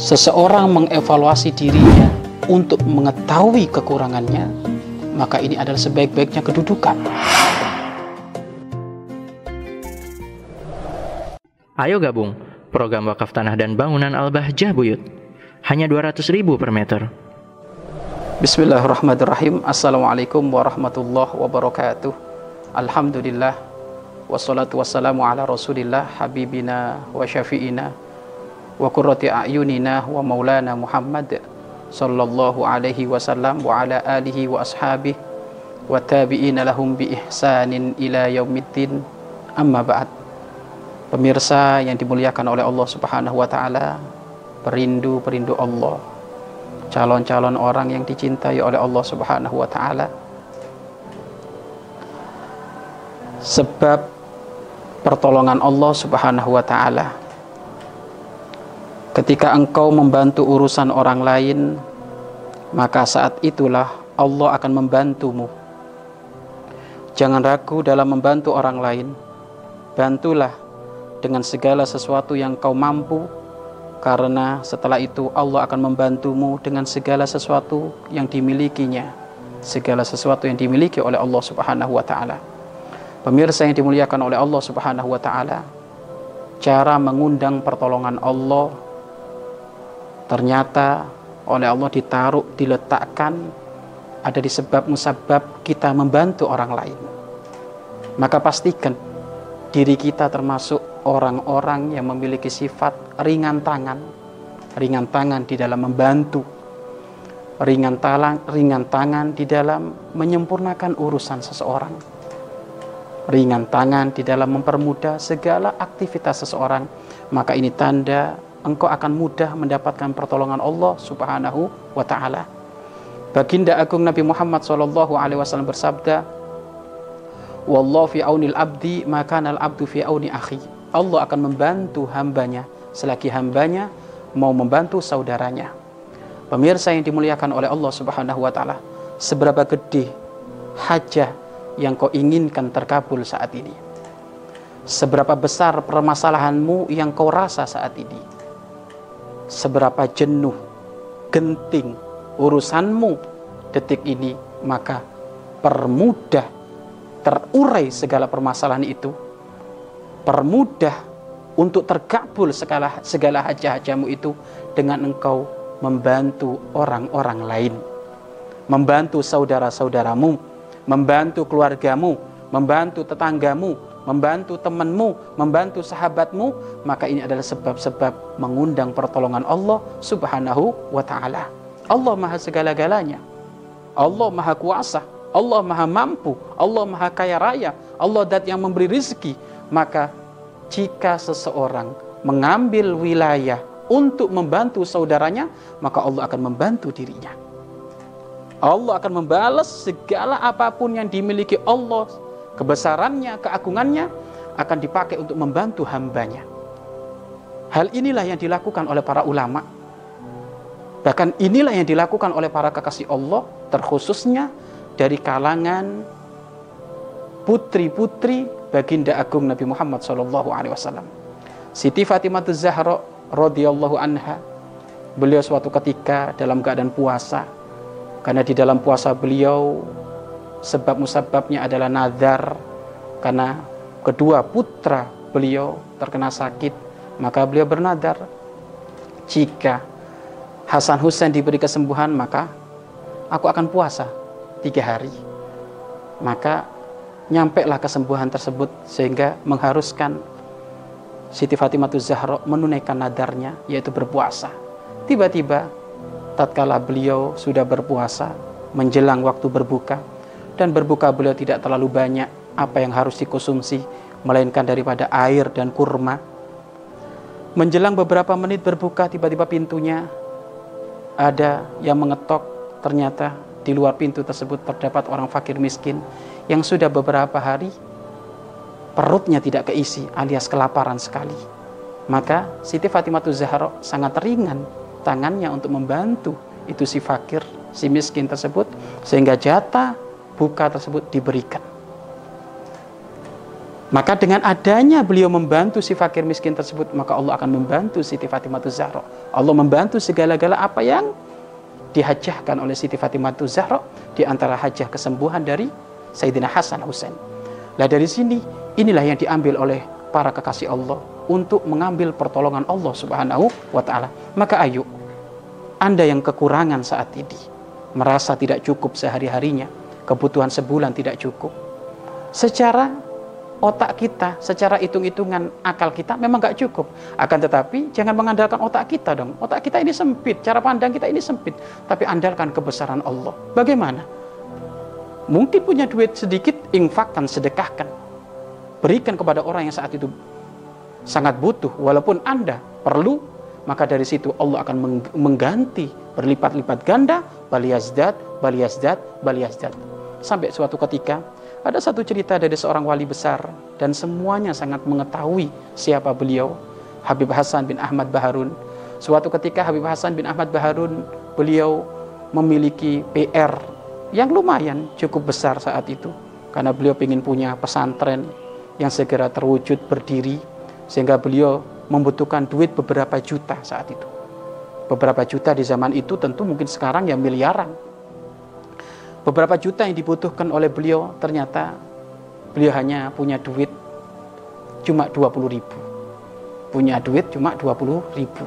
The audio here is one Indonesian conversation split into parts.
seseorang mengevaluasi dirinya untuk mengetahui kekurangannya, maka ini adalah sebaik-baiknya kedudukan. Ayo gabung program wakaf tanah dan bangunan Al-Bahjah Buyut. Hanya 200 ribu per meter. Bismillahirrahmanirrahim. Assalamualaikum warahmatullahi wabarakatuh. Alhamdulillah. Wassalatu wassalamu ala rasulillah habibina wa syafi'ina wa qurrati a'yunina wa maulana Muhammad sallallahu alaihi wasallam wa ala alihi wa ashabihi wa tabi'ina lahum bi ihsanin ila yaumiddin. Amma ba'd. Pemirsa yang dimuliakan oleh Allah Subhanahu wa taala perindu-perindu Allah calon-calon orang yang dicintai oleh Allah Subhanahu wa taala. Sebab pertolongan Allah Subhanahu wa taala ketika engkau membantu urusan orang lain maka saat itulah Allah akan membantumu. Jangan ragu dalam membantu orang lain. Bantulah dengan segala sesuatu yang kau mampu karena setelah itu Allah akan membantumu dengan segala sesuatu yang dimilikinya segala sesuatu yang dimiliki oleh Allah Subhanahu wa taala. Pemirsa yang dimuliakan oleh Allah Subhanahu wa taala cara mengundang pertolongan Allah ternyata oleh Allah ditaruh diletakkan ada di sebab musabab kita membantu orang lain. Maka pastikan diri kita termasuk orang-orang yang memiliki sifat ringan tangan, ringan tangan di dalam membantu, ringan talang, ringan tangan di dalam menyempurnakan urusan seseorang, ringan tangan di dalam mempermudah segala aktivitas seseorang, maka ini tanda engkau akan mudah mendapatkan pertolongan Allah Subhanahu wa taala. Baginda Agung Nabi Muhammad SAW bersabda, Wallahu fi aunil abdi maka al abdu fi auni akhi Allah akan membantu hambanya selagi hambanya mau membantu saudaranya. Pemirsa yang dimuliakan oleh Allah Subhanahu wa taala, seberapa gede hajah yang kau inginkan terkabul saat ini? Seberapa besar permasalahanmu yang kau rasa saat ini? Seberapa jenuh, genting urusanmu detik ini, maka permudah terurai segala permasalahan itu. Permudah untuk terkabul segala segala hajah-hajamu itu dengan engkau membantu orang-orang lain. Membantu saudara-saudaramu membantu keluargamu membantu tetanggamu membantu temanmu membantu sahabatmu maka ini adalah sebab-sebab mengundang pertolongan Allah Subhanahu wa taala. Allah Maha segala-galanya. Allah Maha kuasa. Allah Maha mampu. Allah Maha kaya raya. Allah dat yang memberi rizki maka jika seseorang mengambil wilayah untuk membantu saudaranya, maka Allah akan membantu dirinya. Allah akan membalas segala apa pun yang dimiliki Allah, kebesarannya, keagungannya akan dipakai untuk membantu hambanya. Hal inilah yang dilakukan oleh para ulama. Bahkan inilah yang dilakukan oleh para kekasih Allah, terkhususnya dari kalangan putri-putri baginda agung Nabi Muhammad Wasallam. Siti Fatimah Zahra radhiyallahu anha beliau suatu ketika dalam keadaan puasa karena di dalam puasa beliau sebab musababnya adalah nazar. Karena kedua putra beliau terkena sakit maka beliau bernadar jika Hasan Husain diberi kesembuhan maka aku akan puasa tiga hari. Maka nyampe lah kesembuhan tersebut sehingga mengharuskan Siti Fatimah Zahra menunaikan nadarnya yaitu berpuasa. Tiba-tiba tatkala beliau sudah berpuasa menjelang waktu berbuka dan berbuka beliau tidak terlalu banyak apa yang harus dikonsumsi melainkan daripada air dan kurma. Menjelang beberapa menit berbuka tiba-tiba pintunya ada yang mengetok ternyata di luar pintu tersebut terdapat orang fakir miskin yang sudah beberapa hari perutnya tidak keisi alias kelaparan sekali. Maka Siti Fatimah Zahra sangat ringan tangannya untuk membantu itu si fakir, si miskin tersebut sehingga jatah buka tersebut diberikan. Maka dengan adanya beliau membantu si fakir miskin tersebut, maka Allah akan membantu Siti Fatimah Zahra. Allah membantu segala-gala apa yang dihajahkan oleh Siti Fatimah Zahra di antara hajah kesembuhan dari Sayyidina Hasan Husain. Nah dari sini inilah yang diambil oleh para kekasih Allah untuk mengambil pertolongan Allah Subhanahu wa taala. Maka ayo Anda yang kekurangan saat ini, merasa tidak cukup sehari-harinya, kebutuhan sebulan tidak cukup. Secara otak kita secara hitung-hitungan akal kita memang nggak cukup. Akan tetapi jangan mengandalkan otak kita dong. Otak kita ini sempit, cara pandang kita ini sempit. Tapi andalkan kebesaran Allah. Bagaimana? Mungkin punya duit sedikit, infakkan, sedekahkan. Berikan kepada orang yang saat itu sangat butuh. Walaupun Anda perlu, maka dari situ Allah akan mengganti berlipat-lipat ganda, baliyazdat, baliyazdat, baliyazdat. Sampai suatu ketika ada satu cerita dari seorang wali besar dan semuanya sangat mengetahui siapa beliau, Habib Hasan bin Ahmad Baharun. Suatu ketika Habib Hasan bin Ahmad Baharun beliau memiliki PR yang lumayan cukup besar saat itu karena beliau ingin punya pesantren yang segera terwujud berdiri sehingga beliau membutuhkan duit beberapa juta saat itu. Beberapa juta di zaman itu tentu mungkin sekarang ya miliaran beberapa juta yang dibutuhkan oleh beliau ternyata beliau hanya punya duit cuma 20 ribu. Punya duit cuma 20 ribu.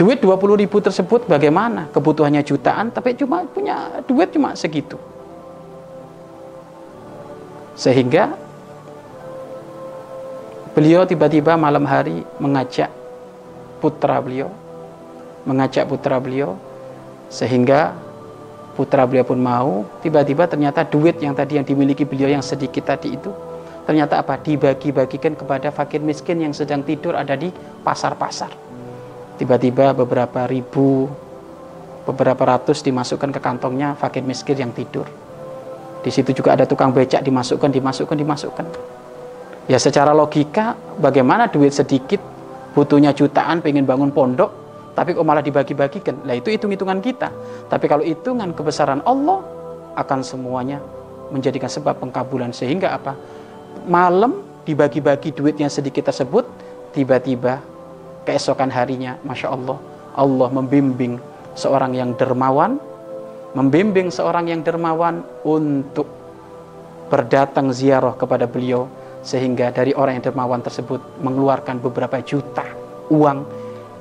Duit 20 ribu tersebut bagaimana? Kebutuhannya jutaan tapi cuma punya duit cuma segitu. Sehingga beliau tiba-tiba malam hari mengajak putra beliau mengajak putra beliau sehingga putra beliau pun mau tiba-tiba ternyata duit yang tadi yang dimiliki beliau yang sedikit tadi itu ternyata apa? Dibagi-bagikan kepada fakir miskin yang sedang tidur ada di pasar-pasar. Tiba-tiba beberapa ribu beberapa ratus dimasukkan ke kantongnya fakir miskin yang tidur. Di situ juga ada tukang becak dimasukkan dimasukkan dimasukkan. Ya secara logika bagaimana duit sedikit butuhnya jutaan pengen bangun pondok tapi kok malah dibagi-bagikan? Lah itu hitung-hitungan kita. Tapi kalau hitungan kebesaran Allah akan semuanya menjadikan sebab pengkabulan. Sehingga apa? Malam dibagi-bagi duit yang sedikit tersebut tiba-tiba keesokan harinya Masya Allah Allah membimbing seorang yang dermawan membimbing seorang yang dermawan untuk berdatang ziarah kepada beliau sehingga dari orang yang dermawan tersebut mengeluarkan beberapa juta uang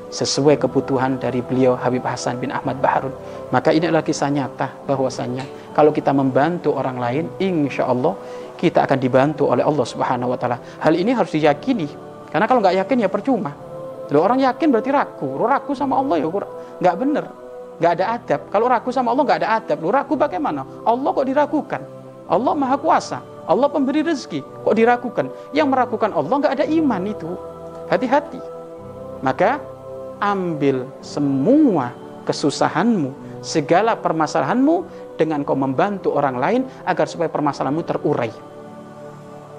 sesuai kebutuhan dari beliau Habib Hasan bin Ahmad Baharun. Maka ini adalah kisah nyata bahwasanya kalau kita membantu orang lain, insya Allah kita akan dibantu oleh Allah Subhanahu Wa Taala. Hal ini harus diyakini, karena kalau nggak yakin ya percuma. Lo orang yakin berarti ragu, lo ragu sama Allah ya nggak bener, nggak ada adab. Kalau ragu sama Allah nggak ada adab, lo ragu bagaimana? Allah kok diragukan? Allah maha kuasa, Allah pemberi rezeki, kok diragukan? Yang meragukan Allah nggak ada iman itu. Hati-hati. Maka ambil semua kesusahanmu, segala permasalahanmu dengan kau membantu orang lain agar supaya permasalahanmu terurai.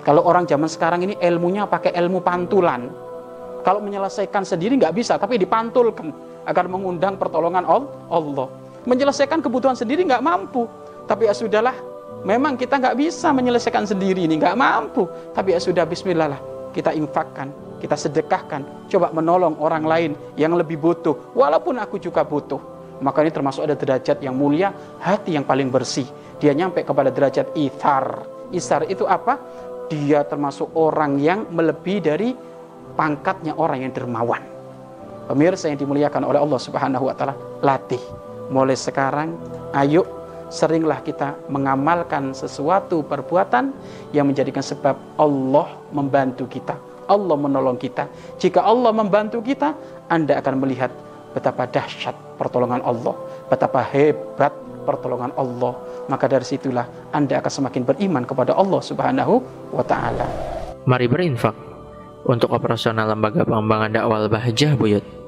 Kalau orang zaman sekarang ini ilmunya pakai ilmu pantulan. Kalau menyelesaikan sendiri nggak bisa, tapi dipantulkan agar mengundang pertolongan Allah. Menyelesaikan kebutuhan sendiri nggak mampu, tapi ya sudahlah. Memang kita nggak bisa menyelesaikan sendiri ini, nggak mampu. Tapi ya sudah Bismillah lah, kita infakkan kita sedekahkan, coba menolong orang lain yang lebih butuh, walaupun aku juga butuh. Maka ini termasuk ada derajat yang mulia, hati yang paling bersih. Dia nyampe kepada derajat ithar. Isar itu apa? Dia termasuk orang yang melebihi dari pangkatnya orang yang dermawan. Pemirsa yang dimuliakan oleh Allah Subhanahu wa taala, latih. Mulai sekarang, ayo seringlah kita mengamalkan sesuatu perbuatan yang menjadikan sebab Allah membantu kita Allah menolong kita. Jika Allah membantu kita, Anda akan melihat betapa dahsyat pertolongan Allah, betapa hebat pertolongan Allah. Maka dari situlah Anda akan semakin beriman kepada Allah Subhanahu wa taala. Mari berinfak untuk operasional lembaga pengembangan dakwah Bahjah Buyut.